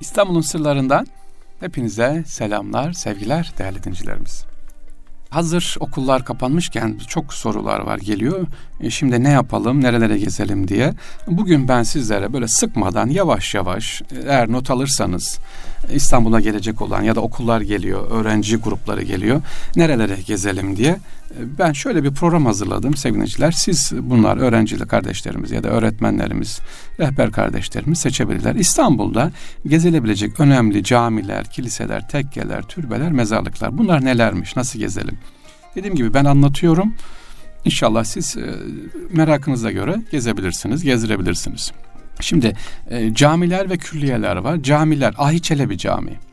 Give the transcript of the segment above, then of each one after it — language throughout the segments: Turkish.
İstanbul'un sırlarından hepinize selamlar, sevgiler değerli dinleyicilerimiz. Hazır okullar kapanmışken çok sorular var geliyor. E şimdi ne yapalım, nerelere gezelim diye. Bugün ben sizlere böyle sıkmadan yavaş yavaş eğer not alırsanız İstanbul'a gelecek olan ya da okullar geliyor, öğrenci grupları geliyor. Nerelere gezelim diye ben şöyle bir program hazırladım sevgiliciler. Siz bunlar öğrencilik kardeşlerimiz ya da öğretmenlerimiz, rehber kardeşlerimiz seçebilirler. İstanbul'da gezilebilecek önemli camiler, kiliseler, tekkeler, türbeler, mezarlıklar. Bunlar nelermiş, nasıl gezelim? Dediğim gibi ben anlatıyorum. İnşallah siz e, merakınıza göre gezebilirsiniz, gezdirebilirsiniz. Şimdi e, camiler ve külliyeler var. Camiler, Ahi Çelebi Camii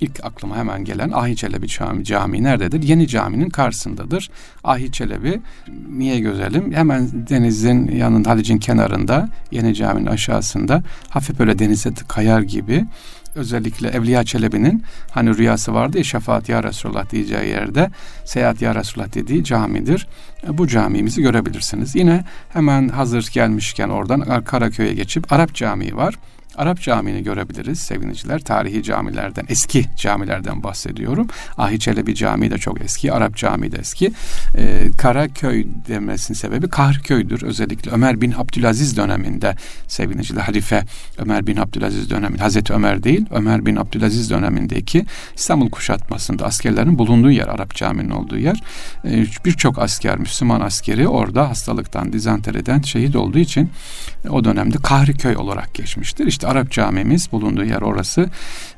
ilk aklıma hemen gelen Ahi Çelebi Camii, Camii nerededir? Yeni caminin karşısındadır. Ahi Çelebi niye gözelim? Hemen denizin yanında Halic'in kenarında Yeni Cami'nin aşağısında hafif böyle denize kayar gibi özellikle Evliya Çelebi'nin hani rüyası vardı ya şefaat ya Resulullah diyeceği yerde seyahat ya Resulullah dediği camidir. Bu camimizi görebilirsiniz. Yine hemen hazır gelmişken oradan Karaköy'e geçip Arap Camii var. Arap Camii'ni görebiliriz sevgiliciler. Tarihi camilerden, eski camilerden bahsediyorum. Ahi Çelebi Camii de çok eski, Arap Camii de eski. Ee, Karaköy demesinin sebebi Kahrköy'dür. Özellikle Ömer bin Abdülaziz döneminde sevgiliciler Halife Ömer bin Abdülaziz döneminde, Hazreti Ömer değil, Ömer bin Abdülaziz dönemindeki İstanbul kuşatmasında askerlerin bulunduğu yer, Arap Camii'nin olduğu yer. Ee, Birçok asker, Müslüman askeri orada hastalıktan, dizanteriden şehit olduğu için o dönemde Kahriköy olarak geçmiştir. İşte Arap camimiz bulunduğu yer orası.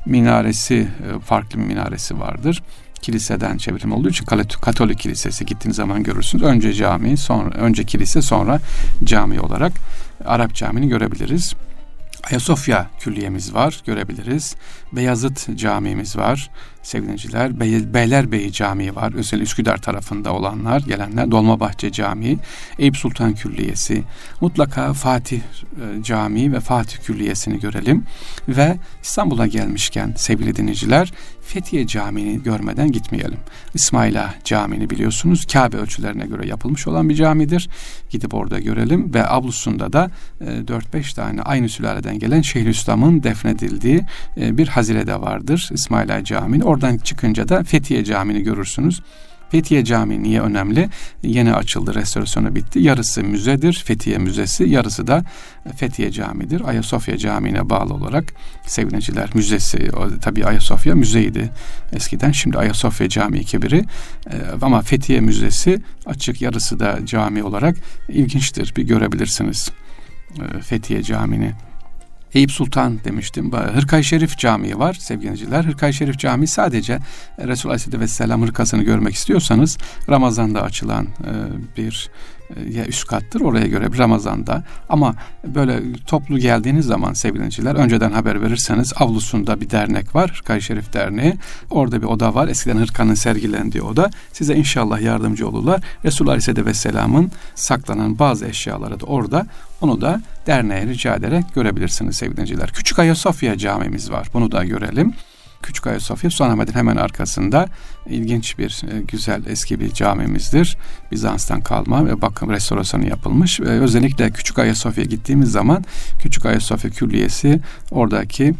Minaresi e, farklı bir minaresi vardır kiliseden çevrim olduğu için Katolik Kilisesi gittiğiniz zaman görürsünüz. Önce cami, sonra önce kilise, sonra cami olarak Arap Camii'ni görebiliriz. Ayasofya külliyemiz var görebiliriz. Beyazıt camimiz var sevgiliciler. Bey, Beylerbeyi Camii var. Özellikle Üsküdar tarafında olanlar gelenler. Dolmabahçe Camii, Eyüp Sultan Külliyesi. Mutlaka Fatih e, Camii ve Fatih Külliyesi'ni görelim. Ve İstanbul'a gelmişken sevgili dinleyiciler Fethiye Camii'ni görmeden gitmeyelim. İsmaila Camii'ni biliyorsunuz Kabe ölçülerine göre yapılmış olan bir camidir. Gidip orada görelim ve ablusunda da e, 4-5 tane aynı sülaleden gelen Şeyhülislam'ın defnedildiği e, bir hazire de vardır. İsmaila Camii'nin. Oradan çıkınca da Fethiye Camii'ni görürsünüz. Fethiye Camii niye önemli? Yeni açıldı, restorasyonu bitti. Yarısı müzedir, Fethiye Müzesi. Yarısı da Fethiye Camii'dir. Ayasofya Camii'ne bağlı olarak Sevineciler Müzesi. Tabii Ayasofya müzeydi eskiden. Şimdi Ayasofya Camii kibiri. E, ama Fethiye Müzesi açık, yarısı da cami olarak ilginçtir. Bir görebilirsiniz e, Fethiye Camii'ni. Eyüp Sultan demiştim. Hırkay Şerif Camii var sevgiliciler. Hırkay Şerif Camii sadece Resul Aleyhisselatü Vesselam hırkasını görmek istiyorsanız Ramazan'da açılan e, bir ya üst kattır oraya göre Ramazan'da. Ama böyle toplu geldiğiniz zaman sevgiliciler önceden haber verirseniz avlusunda bir dernek var Hırkay Şerif Derneği. Orada bir oda var eskiden hırkanın sergilendiği oda. Size inşallah yardımcı olurlar. Resulullah Aleyhisselatü Vesselam'ın saklanan bazı eşyaları da orada. Onu da derneğe rica ederek görebilirsiniz sevgiliciler. Küçük Ayasofya camimiz var bunu da görelim. Küçük Ayasofya Sultanahmet'in hemen arkasında ilginç bir e, güzel eski bir camimizdir. Bizans'tan kalma ve bakım restorasyonu yapılmış. Ve özellikle Küçük Ayasofya gittiğimiz zaman Küçük Ayasofya Külliyesi oradaki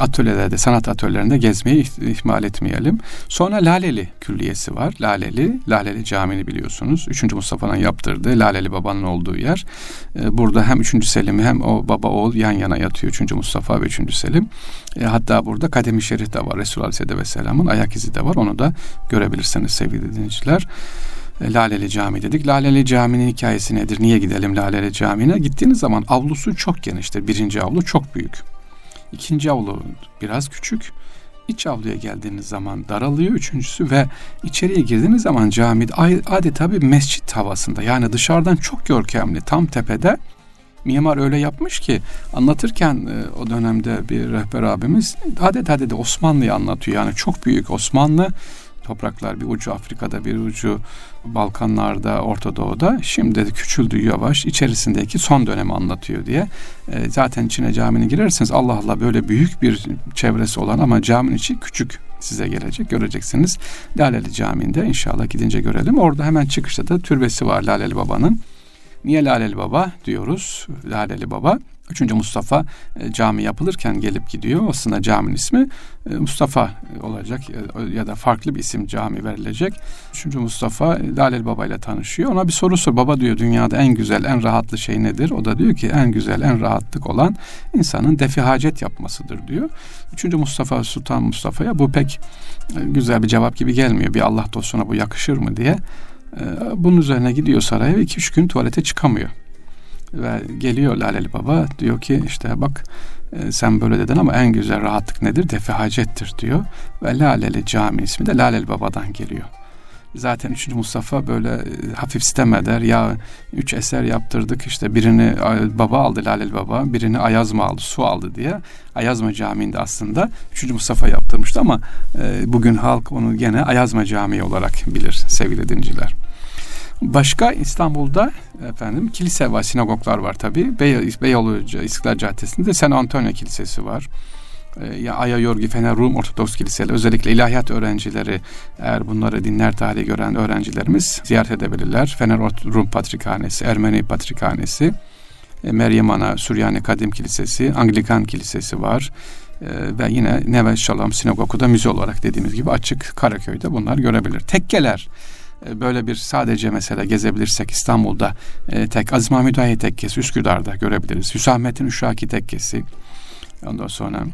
atölyelerde, sanat atölyelerinde gezmeyi ihmal etmeyelim. Sonra Laleli Külliyesi var. Laleli, Laleli Camii'ni biliyorsunuz. Üçüncü Mustafa'nın yaptırdığı Laleli Baba'nın olduğu yer. E, burada hem Üçüncü Selim hem o baba oğul yan yana yatıyor. Üçüncü Mustafa ve Üçüncü Selim. E, hatta burada Kademi Şerif de var. Resulullah Aleyhisselatü Vesselam'ın ayak izi de var. Onu da görebilirsiniz sevgili dinleyiciler. E, Laleli Cami dedik. Laleli Cami'nin hikayesi nedir? Niye gidelim Laleli Camii'ne? Gittiğiniz zaman avlusu çok geniştir. Birinci avlu çok büyük. İkinci avlu biraz küçük. İç avluya geldiğiniz zaman daralıyor üçüncüsü ve içeriye girdiğiniz zaman camide adeta bir mescit havasında yani dışarıdan çok görkemli tam tepede mimar öyle yapmış ki anlatırken e, o dönemde bir rehber abimiz adeta dedi Osmanlı'yı anlatıyor. Yani çok büyük Osmanlı topraklar bir ucu Afrika'da bir ucu Balkanlarda Orta Doğu'da. Şimdi küçüldü yavaş içerisindeki son dönemi anlatıyor diye. E, zaten içine caminin girerseniz Allah Allah böyle büyük bir çevresi olan ama caminin içi küçük size gelecek göreceksiniz. Laleli Camii'nde inşallah gidince görelim. Orada hemen çıkışta da türbesi var Laleli Baba'nın Niye Laleli Baba diyoruz? Laleli Baba Üçüncü Mustafa e, cami yapılırken gelip gidiyor. Aslında caminin ismi e, Mustafa olacak ya da farklı bir isim cami verilecek. Üçüncü Mustafa e, Lalel Baba ile tanışıyor. Ona bir soru sor. Baba diyor dünyada en güzel, en rahatlı şey nedir? O da diyor ki en güzel, en rahatlık olan insanın defi hacet yapmasıdır diyor. Üçüncü Mustafa Sultan Mustafa'ya bu pek güzel bir cevap gibi gelmiyor. Bir Allah dostuna bu yakışır mı diye. Bunun üzerine gidiyor saraya ve iki üç gün tuvalete çıkamıyor. Ve geliyor Laleli Baba diyor ki işte bak e, sen böyle dedin ama en güzel rahatlık nedir? Defi hacettir diyor. Ve Laleli Cami ismi de Laleli Baba'dan geliyor. Zaten 3. Mustafa böyle e, hafif sitem eder. Ya üç eser yaptırdık işte birini baba aldı Lalel Baba, birini Ayazma aldı, su aldı diye. Ayazma Camii'nde aslında 3. Mustafa yaptırmıştı ama e, bugün halk onu gene Ayazma Camii olarak bilir sevgili dinciler. Başka İstanbul'da efendim kilise var, sinagoglar var tabi. Bey, Beyoğlu İstiklal Caddesi'nde San Antonio Kilisesi var. E, ya Aya Yorgi Fener Rum Ortodoks Kiliseleri özellikle ilahiyat öğrencileri eğer bunları dinler tarihi gören öğrencilerimiz ziyaret edebilirler. Fener Rum Patrikhanesi, Ermeni Patrikhanesi, e, Meryem Ana Süryani Kadim Kilisesi, Anglikan Kilisesi var. E, ve yine Neve Şalam Sinagogu da müze olarak dediğimiz gibi açık Karaköy'de bunlar görebilir. Tekkeler böyle bir sadece mesela gezebilirsek İstanbul'da tek Aziz Mahmud Ahi tekkesi Üsküdar'da görebiliriz. Hüsamettin Uşaki tekkesi ondan sonra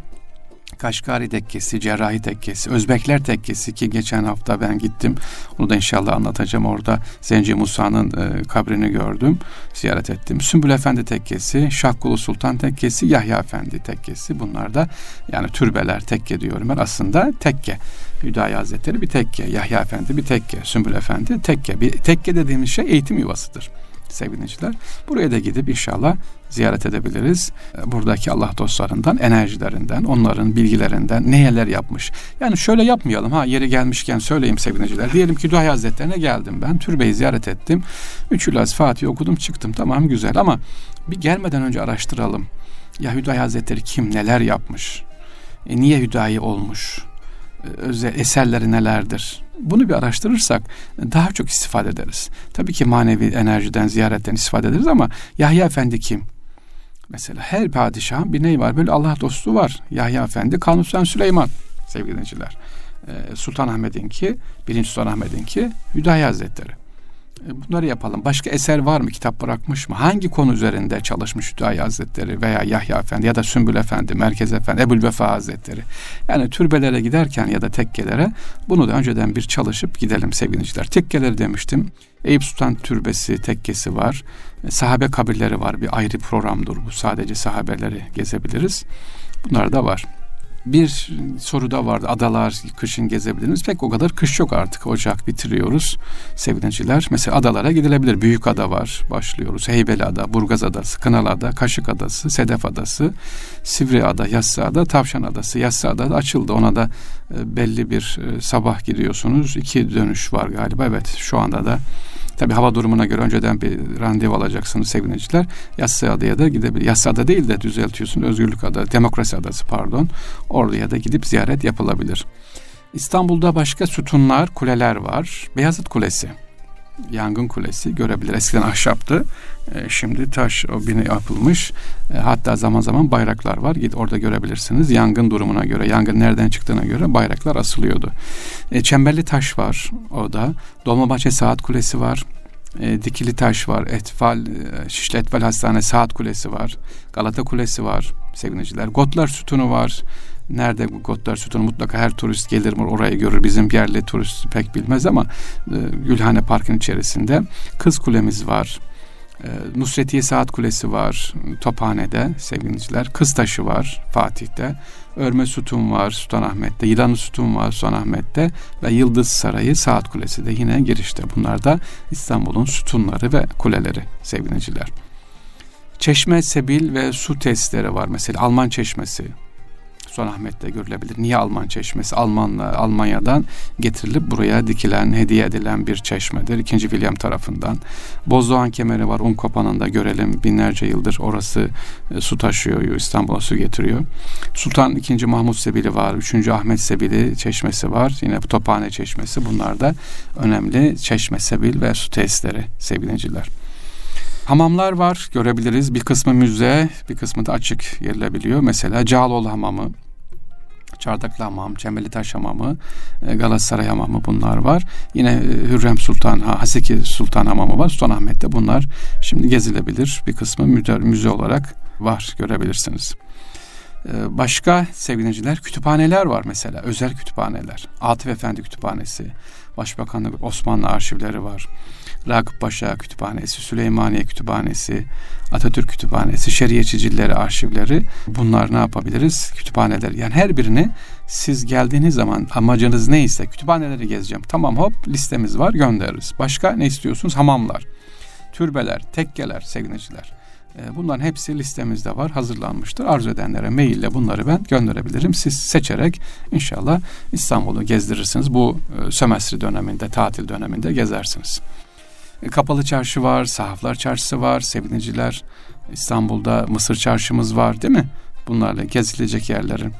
Kaşgari tekkesi, Cerrahi tekkesi, Özbekler tekkesi ki geçen hafta ben gittim. Onu da inşallah anlatacağım. Orada Zenci Musa'nın e, kabrini gördüm. Ziyaret ettim. Sümbül Efendi tekkesi, Şahkulu Sultan tekkesi, Yahya Efendi tekkesi. Bunlar da yani türbeler, tekke diyorum ben. Aslında tekke. Hüdayi Hazretleri bir tekke, Yahya Efendi bir tekke, Sümbül Efendi tekke. Bir tekke dediğimiz şey eğitim yuvasıdır sevgiliciler. Buraya da gidip inşallah ziyaret edebiliriz. Buradaki Allah dostlarından, enerjilerinden, onların bilgilerinden neler yapmış. Yani şöyle yapmayalım ha yeri gelmişken söyleyeyim sevgiliciler. Diyelim ki Duhay Hazretlerine geldim ben. Türbeyi ziyaret ettim. Üç Ülaz Fatih okudum çıktım. Tamam güzel ama bir gelmeden önce araştıralım. Ya Hüdayi Hazretleri kim neler yapmış? E, niye Hüdayi olmuş? Özel eserleri nelerdir? Bunu bir araştırırsak daha çok istifade ederiz. Tabii ki manevi enerjiden, ziyaretten istifade ederiz ama Yahya Efendi kim? Mesela her padişahın bir neyi var? Böyle Allah dostu var. Yahya Efendi, Kanuni Süleyman sevgili dinleyiciler. Ee, Sultan Ahmet'inki, birinci Sultan Ahmet'inki Hüdayi Hazretleri. E, bunları yapalım. Başka eser var mı? Kitap bırakmış mı? Hangi konu üzerinde çalışmış Hüdayi Hazretleri veya Yahya Efendi ya da Sümbül Efendi, Merkez Efendi, Ebul Vefa Hazretleri? Yani türbelere giderken ya da tekkelere bunu da önceden bir çalışıp gidelim sevgiliciler. Tekkeleri demiştim. Eyüp Sultan Türbesi, tekkesi var. E, sahabe kabirleri var. Bir ayrı programdır bu. Sadece sahabeleri gezebiliriz. Bunlar da var bir soru da vardı. Adalar kışın gezebiliriz. Pek o kadar kış yok artık. Ocak bitiriyoruz sevgiliciler. Mesela adalara gidilebilir. Büyük ada var. Başlıyoruz. Heybeli Ada, Burgaz Adası, Kınal Ada, Kaşık Adası, Sedef Adası, Sivri Ada, Yassı Ada, Tavşan Adası. Yassı Ada da açıldı. Ona da e, belli bir e, sabah gidiyorsunuz. İki dönüş var galiba. Evet şu anda da Tabi hava durumuna göre önceden bir randevu alacaksınız sevgiliciler. Yassı Adaya da gidebilir. Yassı Ada değil de düzeltiyorsun. Özgürlük Ada, Demokrasi Adası pardon. Oraya da gidip ziyaret yapılabilir. İstanbul'da başka sütunlar, kuleler var. Beyazıt Kulesi yangın kulesi görebilir. Eskiden ahşaptı. E, şimdi taş o bina yapılmış. E, hatta zaman zaman bayraklar var. Git orada görebilirsiniz. Yangın durumuna göre, yangın nereden çıktığına göre bayraklar asılıyordu. E, çemberli taş var o da. Dolmabahçe Saat Kulesi var. E, Dikili Taş var. Etfal, e, Şişli Etfal Hastane Saat Kulesi var. Galata Kulesi var sevgiliciler. Gotlar Sütunu var. Nerede bu Gotlar Sütunu mutlaka her turist gelir mi orayı görür. Bizim yerli turist pek bilmez ama e, Gülhane Park'ın içerisinde Kız Kulemiz var. E, Nusretiye Saat Kulesi var Tophane'de sevgiliciler. Kız Taşı var Fatih'te. Örme Sütun var Sultanahmet'te. Yılanı Sütun var Sultanahmet'te. Ve Yıldız Sarayı Saat Kulesi de yine girişte. Bunlar da İstanbul'un sütunları ve kuleleri sevgiliciler. Çeşme, sebil ve su testleri var. Mesela Alman çeşmesi, Sultanahmet'te görülebilir. Niye Alman çeşmesi? Almanla Almanya'dan getirilip buraya dikilen, hediye edilen bir çeşmedir. İkinci William tarafından. Bozdoğan kemeri var. Unkopan'ında görelim. Binlerce yıldır orası e, su taşıyor. İstanbul'a su getiriyor. Sultan II. Mahmut Sebili var. Üçüncü Ahmet Sebili çeşmesi var. Yine Tophane çeşmesi. Bunlar da önemli çeşme, sebil ve su tesisleri sevgiliciler. Hamamlar var görebiliriz. Bir kısmı müze, bir kısmı da açık girilebiliyor. Mesela Cağaloğlu Hamamı, Çardaklı Hamam, Cemeli Taş Hamamı, e, Galatasaray Hamamı bunlar var. Yine e, Hürrem Sultan, Haseki Sultan Hamamı var. Sultanahmet'te bunlar şimdi gezilebilir. Bir kısmı müze, olarak var görebilirsiniz. E, başka sevgiliciler kütüphaneler var mesela özel kütüphaneler. Atıf Efendi Kütüphanesi, Başbakanlık Osmanlı arşivleri var. Ragıp Paşa Kütüphanesi, Süleymaniye Kütüphanesi, Atatürk Kütüphanesi, Şeriyetçicilleri arşivleri bunlar ne yapabiliriz? Kütüphaneler yani her birini siz geldiğiniz zaman amacınız neyse kütüphaneleri gezeceğim. Tamam hop listemiz var göndeririz. Başka ne istiyorsunuz? Hamamlar, türbeler, tekkeler, sevgiliciler. Ee, bunların hepsi listemizde var, hazırlanmıştır. Arzu edenlere maille bunları ben gönderebilirim. Siz seçerek inşallah İstanbul'u gezdirirsiniz. Bu e, sömestri döneminde, tatil döneminde gezersiniz. E, Kapalı Çarşı var, Sahaflar Çarşısı var, Seviniciler, İstanbul'da Mısır Çarşımız var değil mi? Bunlarla gezilecek yerlerin.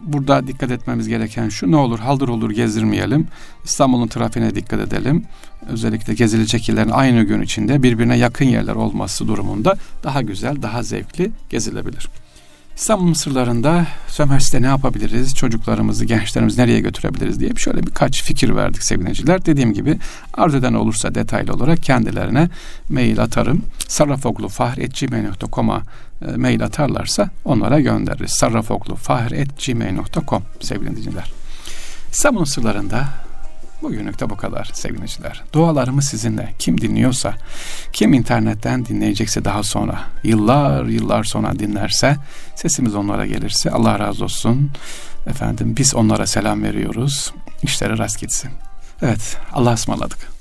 Burada dikkat etmemiz gereken şu ne olur haldır olur gezdirmeyelim. İstanbul'un trafiğine dikkat edelim. Özellikle gezilecek yerlerin aynı gün içinde birbirine yakın yerler olması durumunda daha güzel, daha zevkli gezilebilir. İstanbul Mısırlarında sömestr ne yapabiliriz, çocuklarımızı, gençlerimizi nereye götürebiliriz diye şöyle birkaç fikir verdik sevgiliciler. Dediğim gibi arzu eden olursa detaylı olarak kendilerine mail atarım. sarrafoglufahretgmail.com'a e, mail atarlarsa onlara göndeririz. sarrafoglufahretgmail.com sevgili dinleyiciler. İstanbul Mısırlarında Bugünlük de bu kadar sevgiliciler. Dualarımı sizinle. Kim dinliyorsa, kim internetten dinleyecekse daha sonra, yıllar yıllar sonra dinlerse, sesimiz onlara gelirse Allah razı olsun. Efendim biz onlara selam veriyoruz. İşleri rast gitsin. Evet Allah'a ısmarladık.